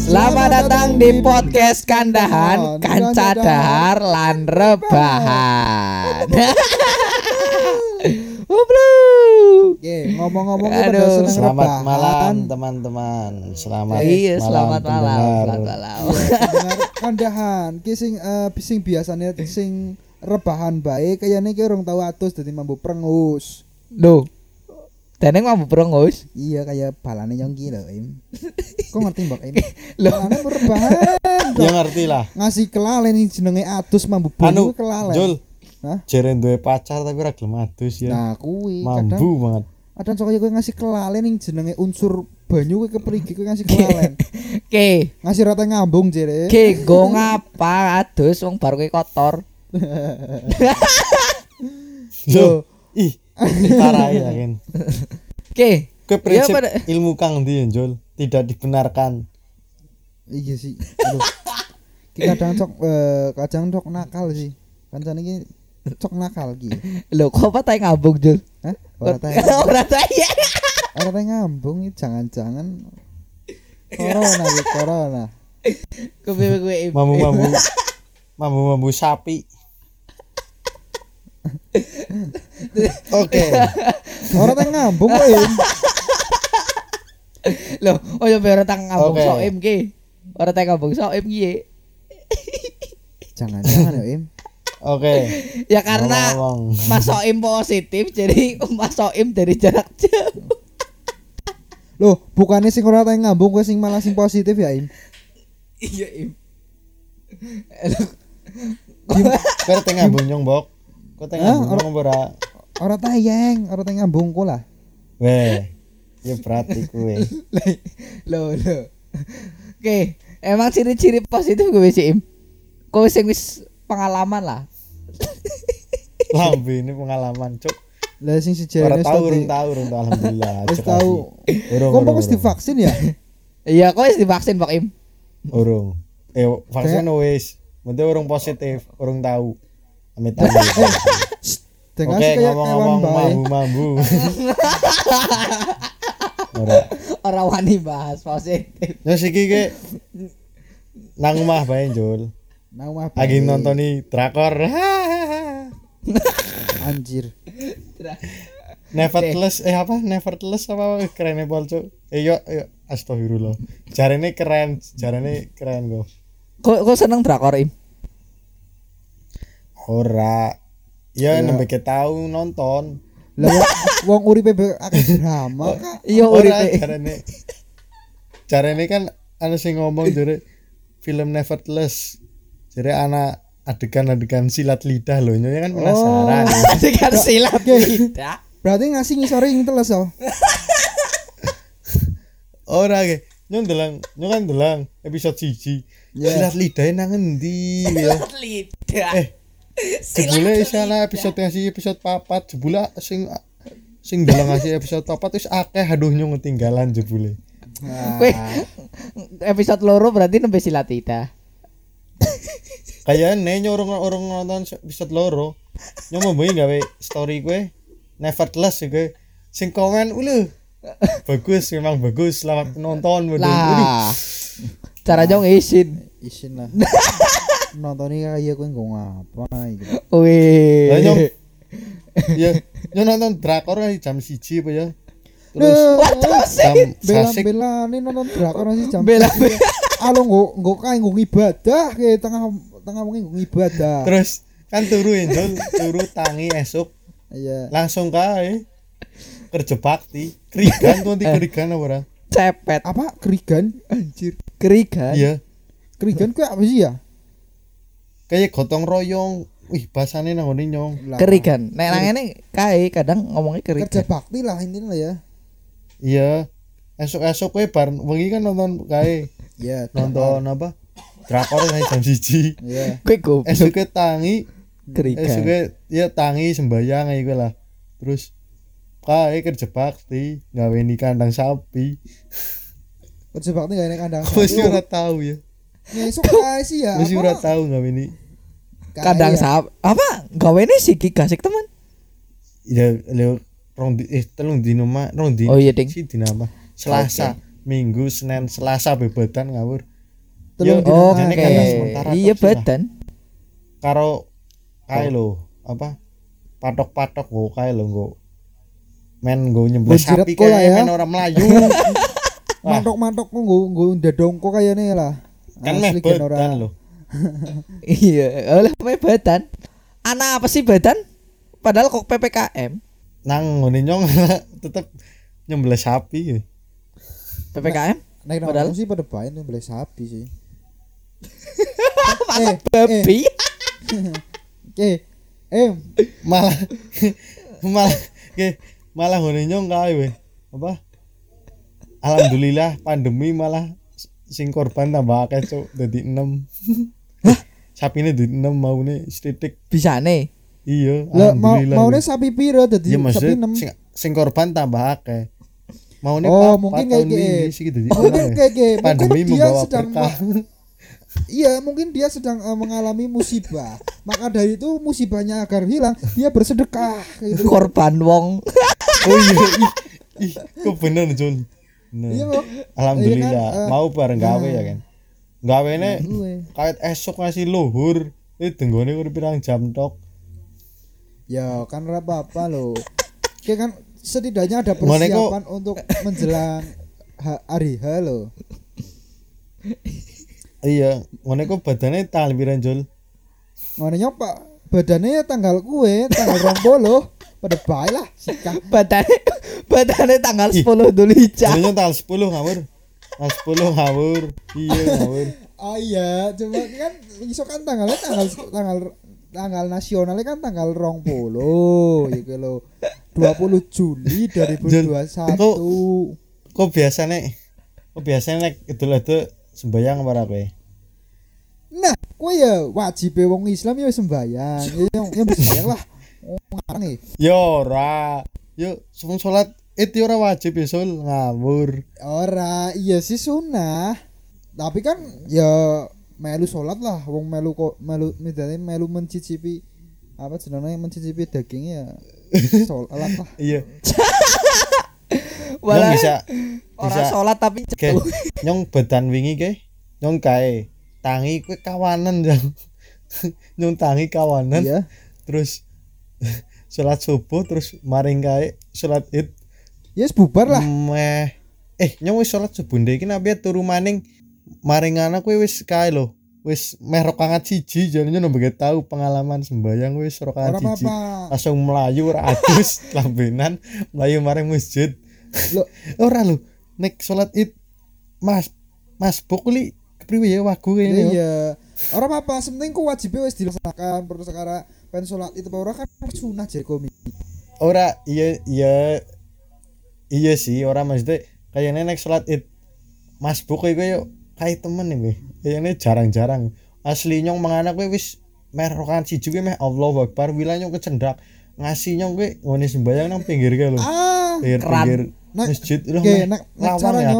Selamat datang di podcast Kandahan, Kanca Dahar lan Rebahan. Goblok. Oke, ngomong-ngomong pada Aduh, Selamat rebahan. malam teman-teman. Selamat Iya, selamat malam, selamat malam. Kandahan, ki sing eh, sing biasanya sing rebahan baik kayaknya ki orang tahu atus dadi mampu prengus. Duh. Teneng mau berongus. Iya kayak balane nyongki lho, Im. Kok ngerti Mbak Im? Loh. Balane rebahan. Ya ngerti lah. Ngasih kelalen ini jenenge atus mambu Anu, bunyi kelalen. Jul. Hah? Jere duwe pacar tapi ora gelem adus ya. Nah, kuwi kadang Mambu banget. kadang sok kowe ngasih kelalen ning jenenge unsur banyu kowe keprigi kowe ngasih kelalen. Ke, ngasih rata ngambung jere. ke go ngapa adus wong baru kowe kotor. Loh, ih, parah ya kan. Ke. Kowe prinsip pada- ilmu kang ndi Jul? Tidak dibenarkan. Iya sih. Aduh. Kadang cok eh, kadang cok nakal sih. Kancane iki cok nakal ki. Lho, kok apa tai ngabung, Jul? Hah? Ora tahu. Ora. Ora tahu ngambung iki jangan-jangan corona iki corona. Kowe kowe Mambu-mambu. Mambu-mambu sapi. Oke. Ora tahu ngambung kok Im. Loh, oh ya ora tang ngabung Oke. soem ki. Ora tang ngabung soem ki. Jangan-jangan ya Im. Oke. Ya karena Ngomong-ngomong. Mas Soim positif jadi Mas Soim dari jarak jauh. Loh, bukannya sing ora tahu ngambung kowe sing malah sing positif ya Im. Iya, Im. Kowe tengah bunyong, Bok. Kowe tengah Hah? bunyong apa ora? Ora tayang, ora tahu ngambung lah. Weh. Ya berarti kowe. Loh, loh. Oke, emang ciri-ciri positif gue sih, Im. Kau sing wis pengalaman lah. Lambe ini pengalaman, Cuk. Lah sing Ora sejarahnya tahu, urung tahu, urung tahu alhamdulillah. Wis tahu. Urung. Kok mesti divaksin ya? Iya, kau wis divaksin, Pak Im. Urung. Eh, vaksin wis. Penting urung positif, urung tahu. Amit amit. Dengan Oke, ngomong-ngomong mambu-mambu. Ora. Orang wani bahas positif. Ya siki ke nang omah bae, Jul. Nang omah Lagi nontoni drakor. anjir. Nevertheless eh apa? Nevertheless apa kerennya pol, Cuk. Eh yo yo astagfirullah. Jarene keren, jarene keren kok. Kau kau seneng drakor, Im? Ora. Ya Ya. nembe tahu nonton. Lah wong- uripe akeh drama kak. Iya, Ora uripe. jarene. Jarene kan ana sing ngomong jare film Nevertheless. Jare anak adegan-adegan silat lidah loh, nyonya kan penasaran. Dengan silat Oke. tidak. Berarti ngasih ngisore yang teles oh. Ora ge. Nyon delang, nyon kan delang episode siji. Iya. Silat lidah nang endi ya? Lidah. Eh, jebule sana episode ngasih episode papat jebule sing sing delang ngasih episode papat wis akeh aduh nyong ketinggalan jebule. Nah, Weh, episode loro berarti nembe silat Kayaknya nyorong orang nonton episode loro. Nyong mau bengi gawe story gue Nevertheless ya gue sing komen ulu bagus memang bagus selamat penonton. Lah. Cara jong izin. isin lah. Nontonnya kayak kowe nggo ngapa iki. Wih. Lah nyong ya nyong nonton drakor kan jam siji apa ya terus jam bela sasik bela nih nonton drakor masih jam. Bela- Alo nggo nggo kae nggo ibadah ke tengah tengah nggo ibadah. terus kan turu Enjol turu tangi esok Iya. langsung kae kerja bakti krigan tuh nanti krigan apa ora cepet Apa kerigan? Anjir. kerigan. iya Kerigan kuwi apa sih ya? kayak gotong royong wih bahasane nang ngene nyong Kerigan. Nek nang ngene kae kadang ngomongnya Kerja kerigan. bakti lah intinya lah ya. iya esok-esok kowe bar wengi kan nonton kae Iya, nonton apa drakor kan jam siji Iya. Kowe go esoknya tangi esoknya ya tangi sembayang iku lah terus kae kerja bakti gawe ni kandang sapi Kerja bakti enak kandang. Aku sih ora tahu ya Ngesuk kae sih ya. Wis ora tau gawe ini. Kae Kadang ya. sahab apa gawene sih ki gasik teman. Ya lho rong di, eh telung dino mak rong dino. Oh iya, Ding. Si dino apa? Selasa, Minggu, Senin, Selasa bebetan ngawur. Telung dino Oke. jane kan sementara Iya badan. Karo kae lho, apa? Patok-patok go kae lho go. Men go nyembelih Menjirat sapi kae ya. men ora melayu. Mantok-mantok kok nggo nggo ndedongko kayane lah. kan meh bedan lho. Iya, oleh me badan. Anak apa sih badan? Padahal kok PPKM. Nang ngene nyong tetep nyembelih sapi. PPKM Nek Padahal- sih pada bae nih beli sapi sih. masa Eh, babi. Eh, eh, malah malah ke malah ngene nyong kae we. Apa? Alhamdulillah pandemi malah sing korban tambah akeh cuk dadi 6. Sapine dadi 6 maune sithik. Bisa nih. Iya, lah mau alhamdulillah. maune sapi piro dadi Iya sapi maksud 6. sing, sing korban tambah akeh. Maune Oh, papat mungkin tahun kayak gitu. Mungkin kayak gitu. pandemi Mungkin dia membawa sedang berkah. Iya, mungkin dia sedang eh, mengalami musibah. Maka dari itu musibahnya agar hilang, dia bersedekah gitu. Korban wong. oh iya, ih, kok bener Jul. Nah, Iya, alhamdulillah Iya kan, mau bareng gawe ya kan. Gawene Gue. kait esok ngasih luhur. Itu denggone urip pirang jam tok. Ya, kan ora apa-apa loh. Kayak kan setidaknya ada persiapan untuk menjelang ha- hari H loh. Iya, ngene kok badane tanggal piran Jul? Makanya Pak, badannya ya tanggal kue, tanggal 20. Pada baik lah, sikah. Badane badane tanggal. 10 Dzulhijjah. Jadinya tanggal 10 ngawur. Tanggal 10 ngawur. Iya ngawur. Oh iya, cuma kan iso kan tanggalnya tanggal tanggal tanggal nasionalnya kan tanggal rong puluh gitu loh 20 Juli 2021 Kok- Kok biasane kok biasane nek idul-idul sembayang apa kowe? nah kue ya wajib ya wong Islam ya sembayang ya yang yang sembayang lah Oh, ngarang nih Ya ora. Yo wong salat itu ora wajib ya Sul ngawur. ora iya sih sunnah tapi kan ya melu sholat lah wong melu kok melu midane melu mencicipi apa jenenge mencicipi dagingnya ya sholat lah Iya. Nyong Walah bisa bisa sholat tapi ke cetu. nyong badan wingi ke? Nyong kae tangi kowe kawanan jang. nyong tangi kawanan iya. terus salat subuh terus maring kae salat id. Yes bubar lah. Meh. Eh nyong wis salat subuh ndek iki nabi turu maning? Maring anak kowe wis kae lho. Wis meh rokangat siji jadi nyong begitu tahu pengalaman sembayang wis rokangat siji. langsung melayu ora adus lambenan melayu maring masjid Loh. ora lho. Nek salat id mas mas bukli kepriwe ya wagu Iya, kene yo iya. Ora apa-apa, sementing ku wajibnya wis dilaksanakan. Perlu sekarang pen salat itu ora kan sunah jadi komik. ora iya iya. Iya sih ora maksudnya kayaknya nek salat id mas kowe yo kayak temen nih kayaknya jarang-jarang. Asli nyong menganak kowe wis meh rokan siji kowe meh Allahu Akbar. Wilayah nyong kecendak ngasih nyong kowe ngene sembayang nang pinggir kae lho. Ah, pinggir pinggir Nek- masjid lho oke, meh nek- nek caranya-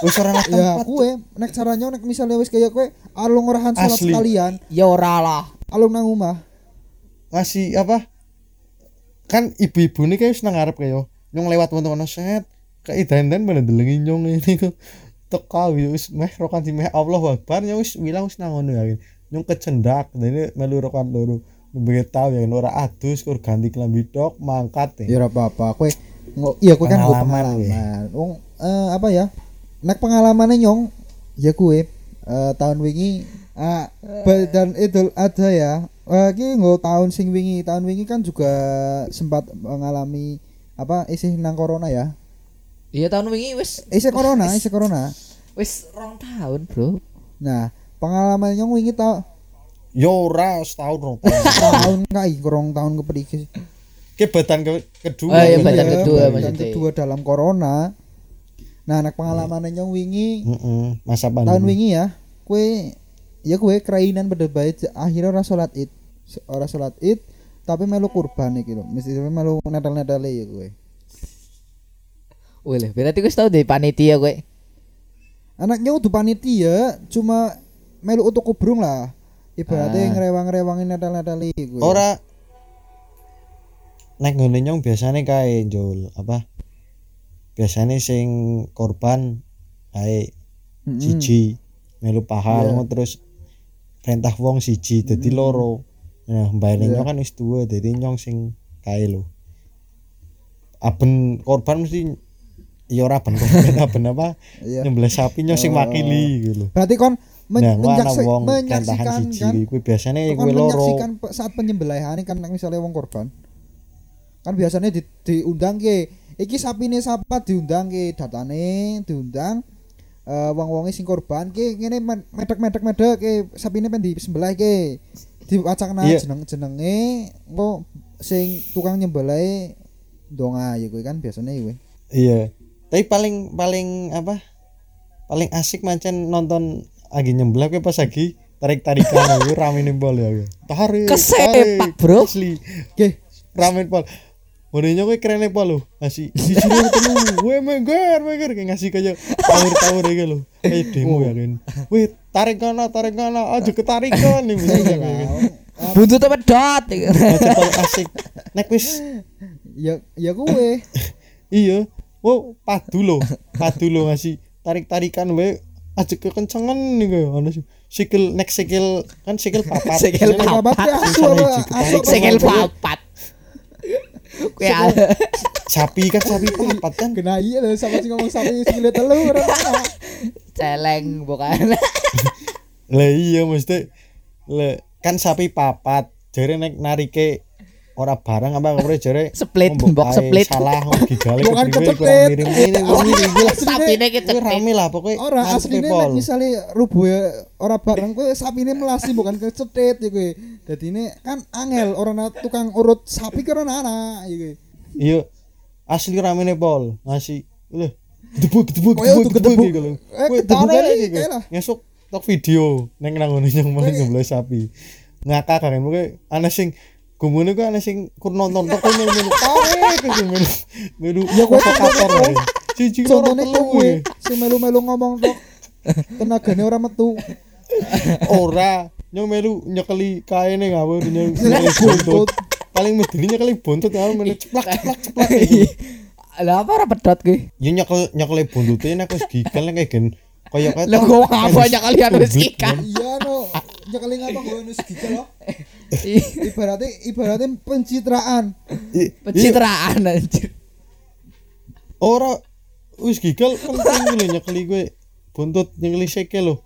wis ora nang ya tempat kue nek caranya nek misalnya wis kayak kue alung orahan salat sekalian, Ya ora lah. alung nang omah. ngasih apa? Kan ibu-ibu ini kayak seneng ngarep kayak nyong lewat teman-teman set. Kayak dan bener delengi nyong ini kok teka wis meh rokan si meh. Allah Akbar nyong wis bilang wis nang ngono ya nyong kecendak dan ini melu rokan loro. Begitu tahu ya ora adus kur ganti kelambi tok mangkat Ya ora ya apa-apa, kue ngo, iya kue kan nggo Pengalaman, pengalaman. Wong eh, apa ya? Nek pengalamannya nyong ya kue eh, tahun wingi ba- dan idul adha ya. Eh iki nggo tahun sing wingi, tahun wingi kan juga sempat mengalami apa isih nang corona ya. Iya tahun wingi wis Isih corona, isih corona. wis rong tahun, Bro. Nah, pengalaman nyong wingi ta yo ora setahun rong tahun kai kurang tahun keperiki. Ke badan ke, kedua Oh, iya, gitu badan ya. kedua, kedua dalam corona. Nah, nek pengalaman nyong wingi masa tahun pandemi wingi ya kue ya kue kerainan pada baik akhirnya ora sholat id ora sholat id tapi melu kurban iki lho mesti melu netel netel ya kue Wih, berarti wis tau deh panitia kowe. anaknya udah panitia cuma melu utuk kubrung lah ibaratnya Ah. ngerewang-ngerewangin natal-natali kuwi. ora nek ngene nyong biasane kae Jul apa? Biasane sing korban kae siji melu pahal ngono terus perintah wong siji dadi loro. Nah mbayane Iya. nyong kan wis tuwa dadi nyong sing kae lho. Aben korban mesti ya ora ben korban aben apa? Iya. nyembelih sapi nyong sing Oh. makili gitu lho. Berarti kon men- nah menyaksi- wong menyaksikan siji kan kuwi biasane kuwi loro. menyaksikan saat penyembelihan kan misalnya wong korban kan biasanya di, diundang ke iki sapine sapa diundang ke datane diundang eh wong-wonge sing korban ke ngene men- medek-medek medek ke sapine pen disembelih ke diwacakna Iya. jeneng-jenenge engko sing tukang nyembelih donga ya kuwi kan biasanya kuwi Iya. Tapi paling paling apa? Paling asik mancen nonton lagi nyembelih kuwi pas lagi tarik-tarikan itu rame nih pol ya. Tarik. Kesepak, tarik. bro. Asli. Oke, Rame pol. Bonenya kuwi keren pol lho. Ngasih di sini ketemu. Weh mengger mengger kayak ngasih kayak tawur-tawur iki lho. Kayak demo ya kan. Weh tarik kana tarik kana aja ketarikan nih misalnya kayak pedot. Macam paling asik. Nek wis ya ya kuwe iya oh padu lo padu lo ngasih tarik tarikan wae aja kekencengan nih gue ono sih sikil nek sikil kan sikil papat Sikil papat ya apa apa Sikil apa? papat. Ada. sapi kan sapi papat kan kena iya lho sama sing ngomong sapi sikile telu ora ana. celeng bukan. lah iya mesti le kan sapi papat jare nek narike ora barang apa ora jare Split, ae split. salah gigale Bukan kurang miring ini miring iki lah Sapine kecetit. rame lah pokoknya Ora asline ya, Pol. nek misale rubuh ya ora bareng kowe sapine melasi bukan kecetit ya kowe. Dadi ini kan angel orang tukang urut sapi karo ana ya kowe. Iya. Asli ramene pol. Ngasih. Lho. Gedebuk gedebuk gedebuk gedebuk iki lho. Eh, Kowe ketane gedebuk iki, iki. Ngesuk tok video neng nang ngene nyembelih sapi. Ngakak kan pokoke ana sing gumune ku ana sing kur nonton tok kowe melu tarik gitu melu. Melu Ya, kowe ae. Siji Contone kowe kowe. sing melu-melu ngomong tok. Tenagane ora metu. Ora nyong melu nyekeli kaene ngawur nyong buntut. Paling medeni nyekeli buntut ngawur melu ceplak ceplak ceplak. Lah apa ora pedot kuwi? Ya nyekel nyekeli buntute nek wis gigal nek gen kaya kaya Lah gua apa banyak kalian wis Publik, ikan. Iya no. Nyekeli ngapa gue nus gigel loh. Ibaratnya ibaratnya pencitraan. Pencitraan anjir. ora wis gigal penting lho nyekeli kowe buntut nyekeli seke lho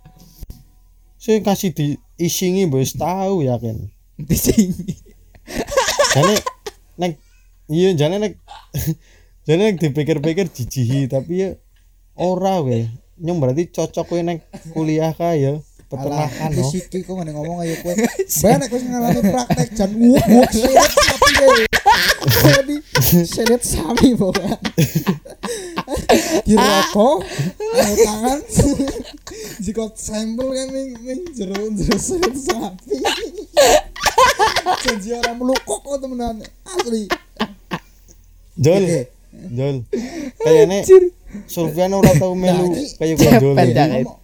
sing kasih di isingi mbok wis tahu yakin Di sini. jane nek iya jane nek jane nek dipikir-pikir jijihi tapi ya ora we nyong berarti cocok kowe nek kuliah kae ya peternakan Alah, no siki kok ngene ngomong ayo kowe. Banyak kowe ngalami praktek jan wuk wuk sapi kowe. Jadi seret sapi pokoknya. Dirokok, ayo tangan. Jika sampel kan ning ning jero jero seret sapi. Janji orang melukok kok temenan. Asli. Jol. Jol kayaknya Sulfian ora tau melu Nah, kayak ya. Ngomong-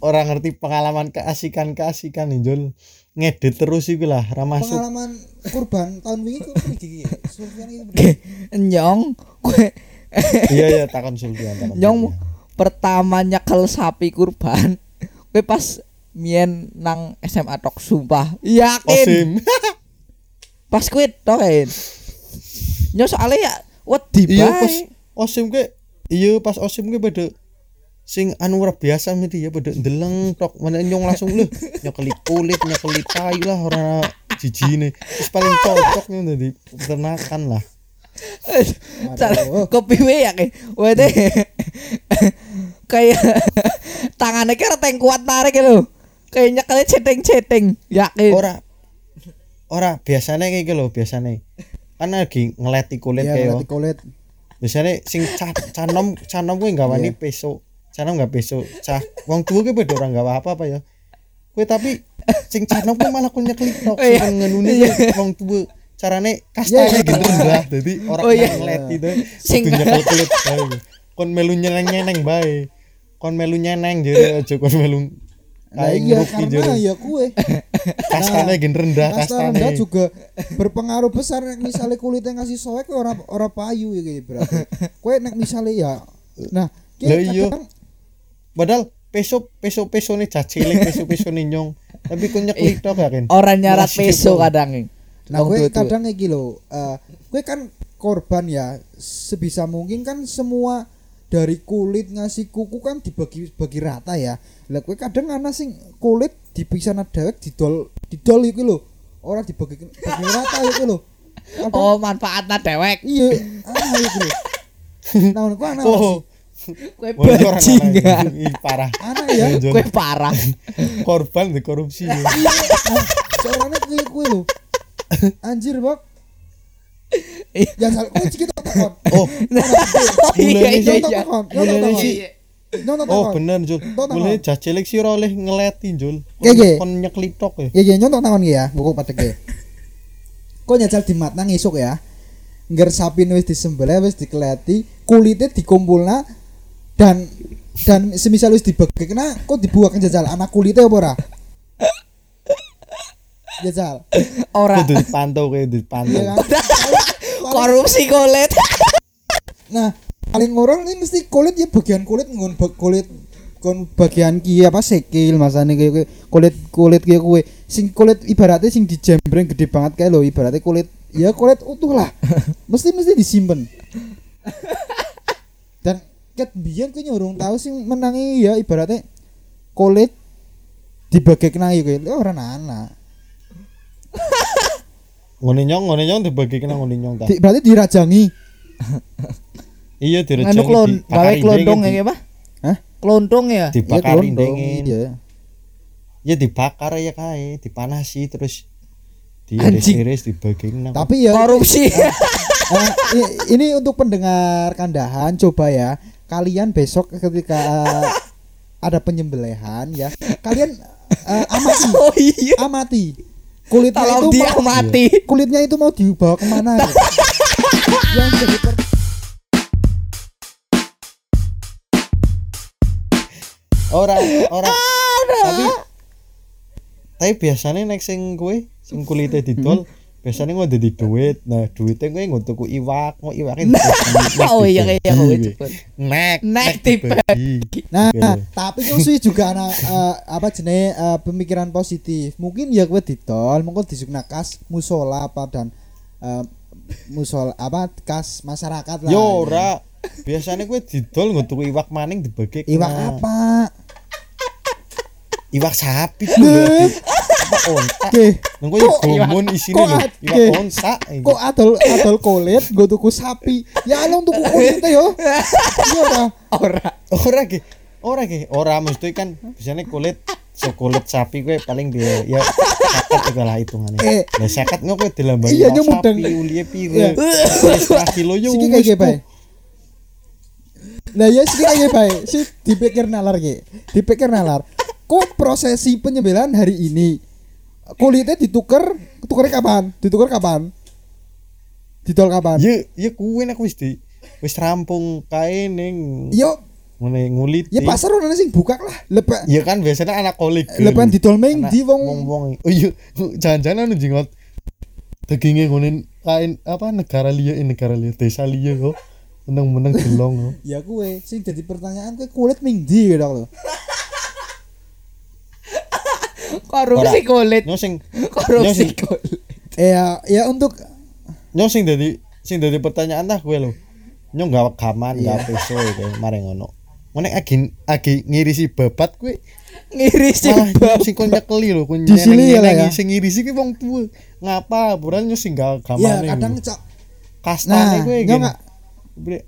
orang ngerti pengalaman keasikan keasikan nih Jol ngedit terus iku lah ra masuk Pengalaman kurban tahun wingi kok iki iki. Sulfian iki. Nyong kue iya iya takon Sulfian takon nyong Sulfian. pertama nyekel sapi kurban kue pas mien nang SMA tok sumpah yakin Osim pas kue tok nyong soalnya ya wedi iya pas bae Osim ke iya pas Osim ke pada sing anu ora biasa mesti ya pada ndeleng tok mana nyong langsung lho nyekeli kulit nyekeli tai lah ora jijine. Terus paling cocok nih dari peternakan lah. Cara kepiwe ya kayak Wede. Kayak tangannya kira tank kuat narik gitu kayak nyekelnya ceteng-ceteng yakin ora ora biasanya kayak gitu loh biasanya kan lagi ngeleti kulit Iya, kayak ngerti kulit. Biasanya sing ca canom canom nggak wani Iya. peso canom nggak peso cah wong tua gue beda orang nggak apa apa ya gue tapi sing canom gue malah kunyah klik tok sing Iya. ngenuni Iya. gue wong tua carane Iya, kastanya iya. gitu lah jadi orang Oh, iya. ngeleti tuh Sing- nyekel kulit kon melu nyeneng nyeneng bae kon melu nyeneng jere aja kon melu Nah iya karena jere ya kue kastane gen rendah kasta rendah juga berpengaruh besar nek misalnya kulitnya ngasih soek kue ora ora payu ya kayak berarti kue nek misalnya ya nah ki Lah iya. padahal peso peso peso nih cacilik peso peso nih nyong tapi kok nyeklik tok ya kan Orang nyarat peso gitu. kadang. Nah, tua-tua. kadang kayak gitu. eh gue kan korban ya. Sebisa mungkin kan semua dari kulit ngasih kuku kan dibagi bagi rata ya. Lah gue kadang ana sing kulit dipisah dewek didol didol iku lho. Ora dibagi bagi rata iku lho. Kadang- Oh, manfaatnya dewek. Iya, ana iku lho. Nah, ngono ku ana oh Kue orang bajingan. parah Ana ya. Kue parah. korban di korupsi ya. Iya, nah, soalnya kuwi kuwi lho. Anjir, Bok. Ya salah iki tak takon. oh Oh iya iya Nyontok iya. takon, Mulai sih. Oh bener Jul Bang. cacilik sih oleh ngeleti Jul oke. kon nyeklik tok ya Ya ya nyontok takon ya, buku patek ya. Kok nyajal di matang esuk ya. Ngger sapi wis disembelih wis dikeleti, kulitnya dikumpulna dan dan semisal wis dibagekna kok dibuang ke jajal anak kulitnya apa ora? Jajal. Ora. kudu dipantau kayak dipantau Iya kan? Korupsi kulit. Nah, paling ngorong ini mesti kulit ya bagian kulit ngon kulit kon bagian ki apa sikil masane kayak kulit kulit kayak kue. Sing kulit ibaratnya sing dijembreng gede banget kayak lo ibaratnya kulit ya kulit utuh lah. Mesti mesti disimpan dan ket biyen kuwi nyurung tahu sing menangi ya ibaratnya kulit dibagi kena ya orang anak ngene nyong ngene nyong dibagi kena ngene nyong ta Di- berarti dirajangi iya direjeng Anu klon, gawe klontong ya apa? Hah? Klontong ya. dibakar kelondong, dingin iya. ya dibakar ya kae dipanasi terus Anjing. diiris-iris dibagi kena tapi ya Korupsi. Eh, i- ini untuk pendengar kandahan coba ya kalian besok ketika eh, ada penyembelihan ya kalian eh, amati Oh iya. amati kulitnya Tolong itu dia mau, mati. kulitnya itu mau dibawa ke mana gitu. yang jadi per- ora ora tapi tapi biasanya nek sing kue sing kulitnya didol biasanya nggak jadi duit. Nah duitnya gue nggak tuku iwak. Mau iwaknya Oh iya kayak yang gue cepet. nek Nek dibagi. nah Gitu. tapi kan sih juga ana eh, apa jenis eh, pemikiran positif? Mungkin ya gue didol mungkin disuk nakas musola apa dan eh, musola apa kas masyarakat lah. Yo ora. Biasanya gue didol nggak tuku iwak maning dibagi iwak apa? Iwak sapi apa onta Oke. nang gue Kok gombon isine kok lho. oke. onta kok adol adol kulit gue tuku sapi. Ya lo tuku kulit yo iya ora Ora. ora ki ora ki ora mesti kan biasanya kulit sekulit sapi gue paling dia ya sakat juga lah hitungannya Eh. nah sakat nggak gue dilambangi Iya, sapi Iya. pire kulit setengah kilo yo kayak bae lah ya siki kayak bae si dipikir nalar ki dipikir nalar. Kok prosesi penyembelihan hari ini kulitnya ditukar tukernya kapan? Ditukar kapan? Didol kapan? Ya ya kue nek wis di wis rampung kae ning yo ngene ngulit ya pasar orang sing buka lah lepas ya kan biasanya anak kolik lepas didol meng di wong. wong oh iya. Jangan-jangan anu jingot dagingnya ngonin kain apa negara liya eh, negara liya desa liya kok. Meneng-meneng gelong kok. Ya kue sing jadi pertanyaan kue kulit ming di gitu loh Korupsi kulit. nyong sing Korupsi kulit. ya ya untuk nyong sing dadi sing dadi pertanyaan dah gue lo nyong gak gaman Iya. gak peso kayak mari ngono. Ngono agi agi ngirisi babat gue Ngirisi malah bab. nyong sing kon nyekeli lho kon sini ya lah ya. sing ngirisi ki wong tua ngapa? Buran nyong sing gak ya gamane kadang cok kastane nah gue nggak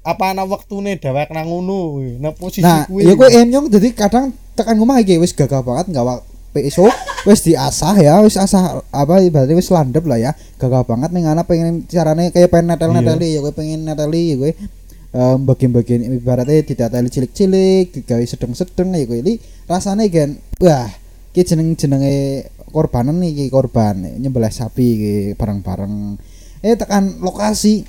apa ana wektune dhewek nang ngono nah posisi Nah, ya kok em nyong jadi kadang tekan ngomah iki wis gagah banget enggak PSO wis diasah ya wis asah apa berarti wis landep lah ya. Gagah banget ning anak pengen carane kayak pengen netel-neteli ya kowe pengen neteli ya kowe em bagian-bagian ibaratnya didateli cilik-cilik digawe sedeng-sedeng ya kowe iki rasane gen wah iki jeneng-jenenge korbanan iki korban nyembelih sapi iki bareng-bareng. Eh tekan lokasi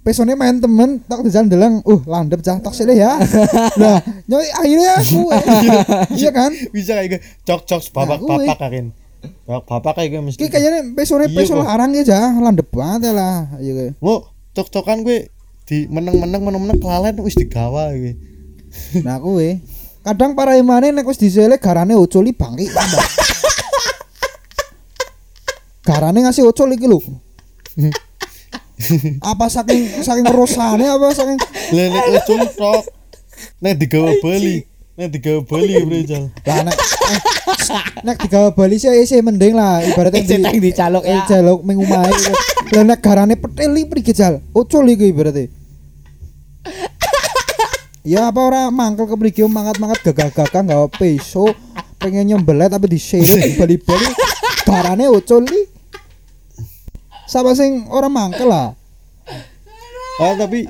pesone main temen tak dijalan deleng uh landep cah tok sile ya. Nah nyoi akhirnya aku iya kan? Bisa kayak gitu. Cok cok bapak Nah, kuwi. bapak kakin bapak bapak kayak gitu mesti. Kayaknya pesone Iya, peso kok. larang ya jah landep banget ya lah. Iya kayak. Wo, cok-cokan gue di meneng-meneng meneng-meneng kelalen wis digawa iki. nah kuwe kadang para imane nek wis disele garane ocoli bangki garane ngasih ocol iki lho apa saking saking rosane apa saking nek ucul tok. Nek digawa Bali. Nek digawa Bali bro Jal. lah nek eh, nek digawa Bali sih isih mending lah ibaratnya Isih tak dicaluk ya. eh, jaluk ming omahe gitu. lah nek garane peteli priki jal ocol iki ibaratnya ya apa ora mangkel kepriki mangkat-mangkat gagah-gagah gawa peso pengen nyembelet tapi diseret bali-bali garane ocol iki Sapa sing ora mangkel lah Ah tapi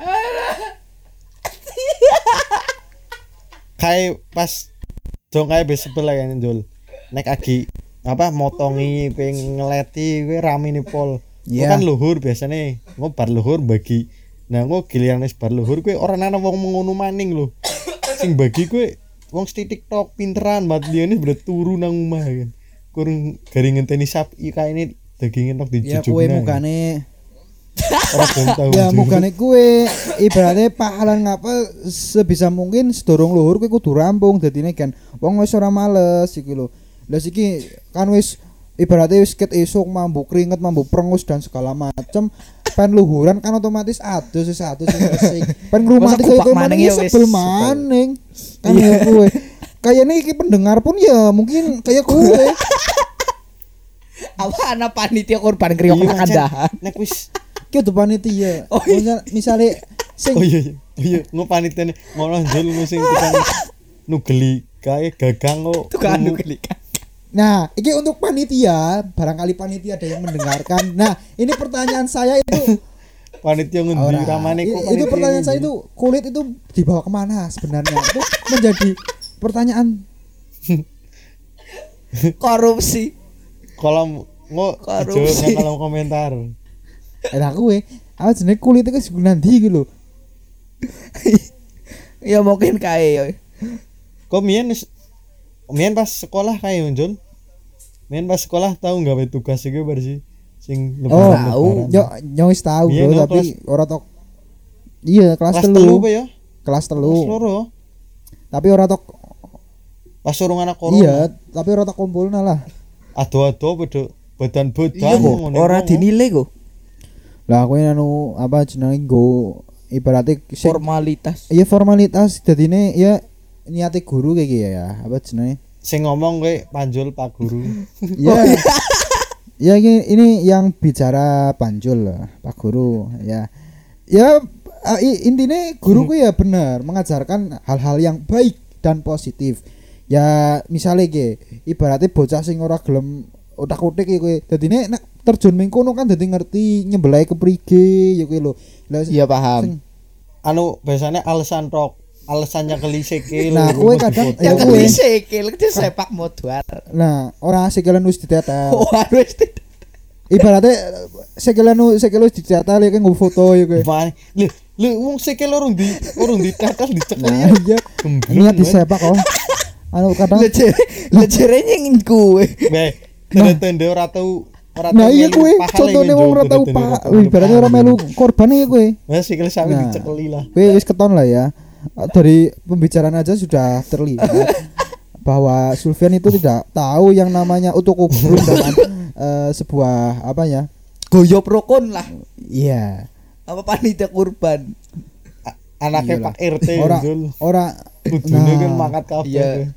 kayak pas dong kayak besok lah kan Jul. Nek agi apa motongi pengen ngeleti gue rame nih pol. Iya. kan luhur biasanya gue bar luhur bagi. Nah gue giliran bar luhur gue orang ana wong mengono maning lho. Sing bagi gue wong stik TikTok pinteran banget dia ini bener turu nang omah kan. Kurang garing ngenteni sapi kayak ini dagingnya tok ya dijujug. kue mukane. Ben tahu. ya mukane kue. Ibaratnya pahalan ngapa sebisa mungkin sedorong luhur kue kudu rampung. Dadine kan wong wis ora males iki lho. Lah siki kan wis ibaratnya wis ket esuk mambu keringet mambu prengus dan segala macem. Pen luhuran kan otomatis adus wis adus wis resik. Pen kaya kupak kowe maning ya ya sebel maning kan ya kue. Kayaknya iki pendengar pun ya mungkin kayak kue Apa anak panitia korban kriok Iya, makan Cen. dahan. Nek wis ki udah panitia Oh, iya. Misal- misale sing Oh iya iya. Oh iya, ngo panitia nih ngono jul sing tukang nugeli kae gagang kok. Tukang kelikan. Nah, ini untuk panitia, barangkali panitia ada yang mendengarkan. Nah, ini pertanyaan saya itu Panitia ngendi ramane kok itu pertanyaan saya itu kulit itu dibawa ke mana sebenarnya? itu menjadi pertanyaan. Korupsi. Kolom ngo Korupsi. jawab kolom komentar. Eh, nah gue, apa jenis kulit itu sebenarnya nanti gitu. Ya mungkin yo. Kok mien mien pas sekolah kae Jul. Mien pas sekolah tahu gawe tugas iki bar sih sing Oh, tahu. Yo, nyawis tahu bro, tapi ora tok. Iya, kelas, kelas telu. telu apa ya? Kelas Kelas telu. loro. Tapi ora tok. Pas urung anak corona. Iya, tapi ora tok kumpulna lah. Ado-ado beda badan Iya ora dinilai kok. Lah aku anu apa jenenge go ibaratnya Formalitas. Iya formalitas. Dadine ya niate guru kayak gitu ya apa jenenge? Sing ngomong kowe panjul Pak Guru. ya ya ini, ini yang bicara panjul lah, Pak Guru ya. Ya intinya guruku ya benar mengajarkan hal-hal yang baik dan positif ya misalnya ge ibaratnya bocah sing ora gelem otak utik ya kowe dadine nek terjun ming kono kan dadi ngerti nyembelai keprige ya kowe lho lah Iya paham. sing- anu biasanya alasan tok alasannya kelise ke Nah, kowe kadang- Ya Ya, kan kuwi. sikil itu sepak motor. nah ora sikilan wis Oh, harus ibaratnya sekilan nu sekilan wis dicetak ya kan nggo foto ya kowe? Lu lu wong sikil urung di urung ditetel dicekel nah ya. iya niat disepak oh anu kadang lejer nyengin gue. Weh, tanda-tanda ora tau ora nah iya pahale contohnya wong ora tau pak ibaratnya ora pahale. melu korban ya kowe Wah, sikil sampe Nah. dicekeli lah. kowe wis keton lah ya dari pembicaraan aja sudah terlihat bahwa Sulfian itu tidak tahu yang namanya ubrun dalam eh, sebuah apa ya Goyop rokon lah. iya Apa panitia kurban. Anaknya Iyalah. Pak RT ora Jul. ora Kudune kan Nah. mangkat Iya.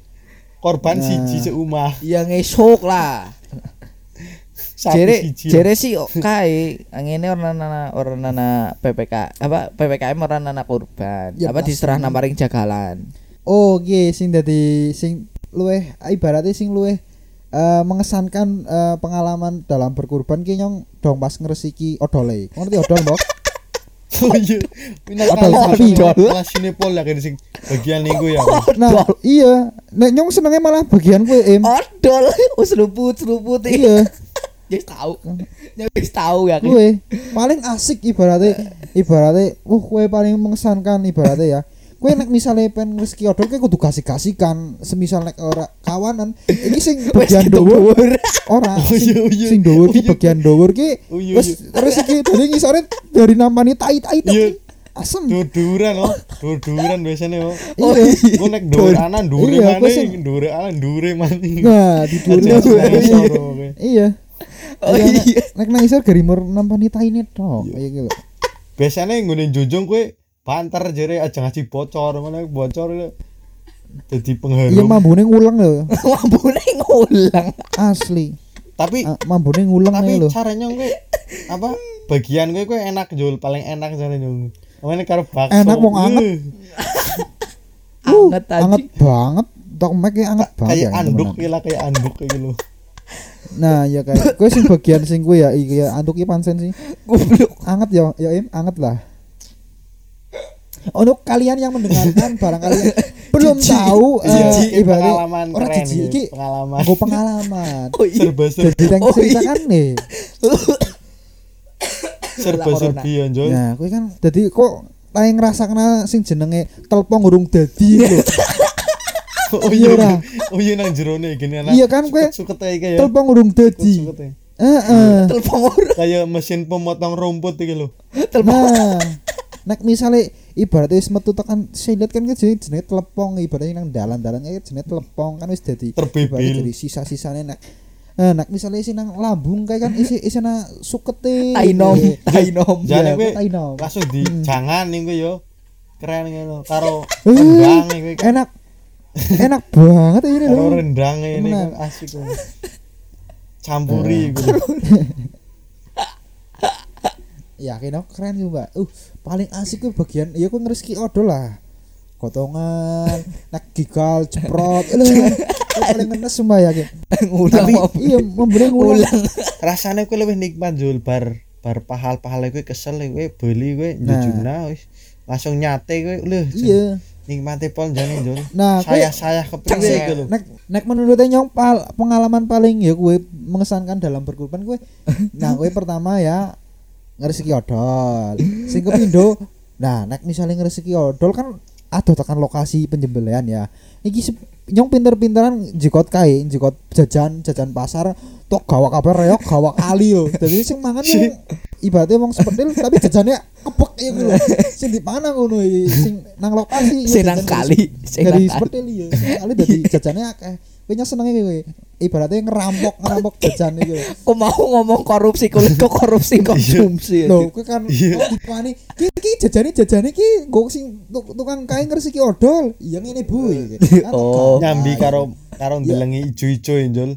Korban Nah. siji seumah. Yang ngesok lah. Jere jere sih kae ngene orang nana orang nana PPK apa PPKM orang nana kurban. Ya, apa diserah namaring jagalan. Oh, oke, sing dadi sing luweh ibaratnya sing luweh eh, mengesankan eh, pengalaman dalam berkurban ki nyong dong pas ngresiki odole. Ngerti odol, Mbok? Oh iya. Kali sapi? kelas- sinepol ya kan sing bagian minggu ya. Nah, iya. Nek nyong senenge malah bagian kuwe, Im. Odol, seruput seruput Iya. Ya wis tahu. Ya wis tahu ya. Kue paling asik ibaratnya ibaratnya uh kue paling mengesankan ibaratnya ya. Kue nek misalnya pengen rezeki odol kue kudu kasih-kasihkan semisal nek ora kawanan ini sing bagian dhuwur ora Oh, iya, sing, iya. sing dhuwur ki Oh, iya. bagian dhuwur ki Oh, iya, wis rezeki dari ngisore dari namanya tai-tai Iya. asem Dur-duran oh, dur-duran biasanya oh. Oh, iya Gue nek dur anan dure Iya, mana, dure anan dure mana. nah di nang iya. iya Oh Nek- iya. nek nang isor garimur nampani tai Iya. kayak gitu Biasanya ngene jujung kue banter jere aja ngasih bocor mana bocor. Jadi pengharum. iya mambune ngulang lho Mambune ngulang. asli Tapi Ah, mambune ngulang tapi lho caranya gue apa bagian gue gue enak jul paling enak caranya Mana karo bakso. Enak, wong anget. Eh, Anget tadi. anget banget tok mek anget banget Kayak ya, anduk temenan. lah kayak anduk kayak gitu. nah ya kayak gue sing bagian sing gue ya iki ya anduk iki pancen sih Goblok. anget ya ya im anget lah untuk kalian yang mendengarkan barangkali yang belum Jijik. tahu eh, Jijik, ibaratnya pengalaman orang keren gitu, iki pengalaman. aku pengalaman Oh iya. serba serba jadi yang Oh, iya. ceritakan nih serba serbi ya Jul. nah gue kan jadi kok lain ngerasa kena sing jenenge telepon urung dadi lho Oh Iya, ora. oh iya nang jerone gini anak. Iya kan, gue- suket ae kayak. telepon urung dadi heeh Telepon ora. Kayak mesin pemotong rumput iki lho. Telepon. Nah, nek misalnya ibaratnya wis metu tekan silet kan kan jenenge jenenge telepong ibaratnya nang dalan-dalan kan jenenge telepong kan wis dadi Terbibil. jadi sisa-sisane nek eh nek misalnya isi nang lambung kayak kan isi isina sukete Tainom, tainom. Jane Iya, gue tainom. langsung di jangan nih gue yo. Keren ngono karo Eh, rendang gue kan. enak enak banget ini Karo loh rendang ini kan asik gue. Campuri gue. Ya kena keren sih mbak uh paling asik gue bagian ya gue ngereski odol lah kotongan nak gigal ceprot eh, lho, paling ngenes sumpah ya. Ngulang. Iya memberi ngulang. Rasanya gue lebih nikmat Jul bar bar pahal-pahal gue kesel gue beli gue Nah. jujuna wis langsung nyate gue lho. iya Nikmati pol jane Jul. Nah, saya gue- saya kepriwe Cek. gitu lho. nek nek menurutnya nyong pal- pengalaman paling ya gue mengesankan dalam berkurban gue nah gue pertama ya ngeresiki odol. Sing kepindo? Nah nek misalnya ngeresiki odol kan aduh tekan lokasi penyembelihan ya. Iki nyong pinter-pinteran jikot kae jikot jajan jajan pasar tok gawak kabar reok gawak kali yo. Jadi sing mangan yo ibaratnya wong seperti tapi jajannya kepek ya loh sing dipangan ngono iki sing nang lokasi. Sing nang kali, sing nang kali. seperti liya kali dari jajannya akeh kowe nya senenge kowe ibaratnya ngerampok ngerampok jajan iki lho. Kok mau ngomong korupsi kulit kok korupsi konsumsi. Lho, kowe kan Iya. dipani ki ki jajane jajane ki nggo sing tuk- tukang kain ngresiki odol. Iya ngene Bu. Kan Oh. Nyambi karo karo ndelengi ijo-ijo ya Jul.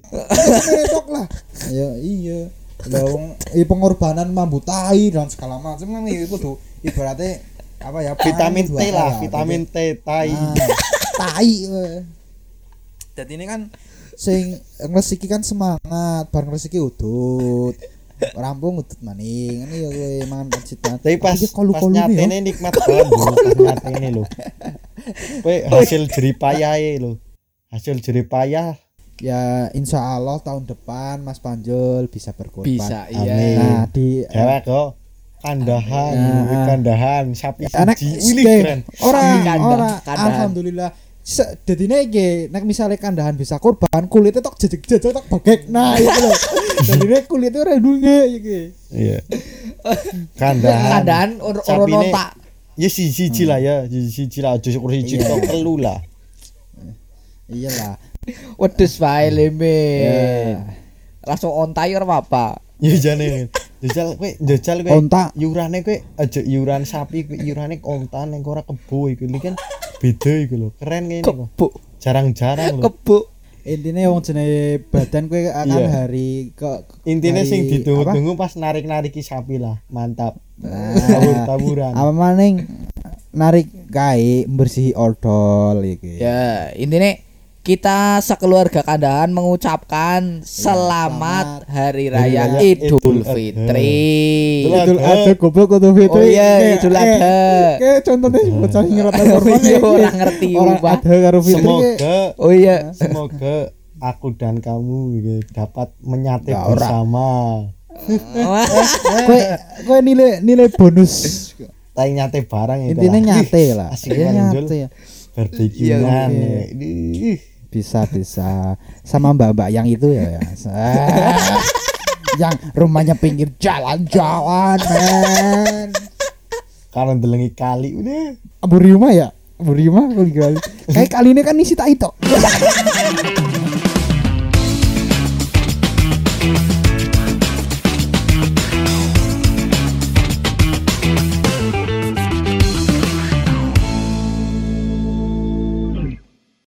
tok lah. Ya iya. Lah wong i pengorbanan mambu tai dan segala macam kan itu kudu ibaratnya apa ya Vitamin T lah, dua vitamin T tai. Ah, tai. Jadi ini kan sing ngresiki kan semangat, bareng ngresiki udut. Rampung udut maning. Ini ya kowe mangan pacitan. Tapi pas Iki pas kolu-kolu nih ya. nyatene nikmat banget pas nyatene lho. Kowe hasil jeripayahe lho. Hasil jeripayah Ya insya Allah tahun depan Mas Panjul bisa berkorban. Bisa Amin. iya. Nah di dewek kok kandahan, Nah. kandahan sapi anak siji. Keren. ora Kandang, ora kandang. alhamdulillah dadine iki nek misalnya kandahan bisa korban kulitnya tok jejeg-jejeg tok bagek nah itu loh dadine kulitnya ora dunge iki Iya. Kandahan. Keadaan or Sapine- orono tak Ya si siji lah ya, si lah aja syukur siji Iya. tok telu lah. iyalah wedhus wae leme. Ya. Langsung ontai ora apa-apa. Ya jane. Jajal kowe jajal kowe Onta. iurane kowe aja iuran sapi kowe iurane onta ning ora kebo iku Ini kan beda iku lho. Keren ngene kok. Jarang-jarang lho. kebo. intinya wong jenenge badan kowe akan Iya. hari ke Intine hari sing apa? ditunggu-tunggu pas narik-nariki sapi lah. Mantap. Nah, Tabur-taburan. apa maning narik kae bersihi odol iki Ya, intinya kita sekeluarga kandahan mengucapkan selamat selamat Hari Hari Raya Raya Idul Idul Fitri. Idul Idul Adha. Adha goblok kudu fitri. Oh iya, Idul Adha. Kayak contohnya bocah korban Iya, orang ngerti, Orang ada karo fitri. Semoga Oh iya, semoga aku dan kamu gitu, dapat menyate Ya, ora. bersama Kowe kowe nilai nilai bonus. tai nyate barang ya Intinya nyate lah. asik Iya nyate ya. barbekyuan Iya, ya. Ih, Bisa bisa sama mbak-mbak yang itu ya. ya. Yang rumahnya pinggir jalan-jalan men. kalau delengi kali udah Abu Rima ya? Abu kali kali. Kayak kali ini kan isi tak itu.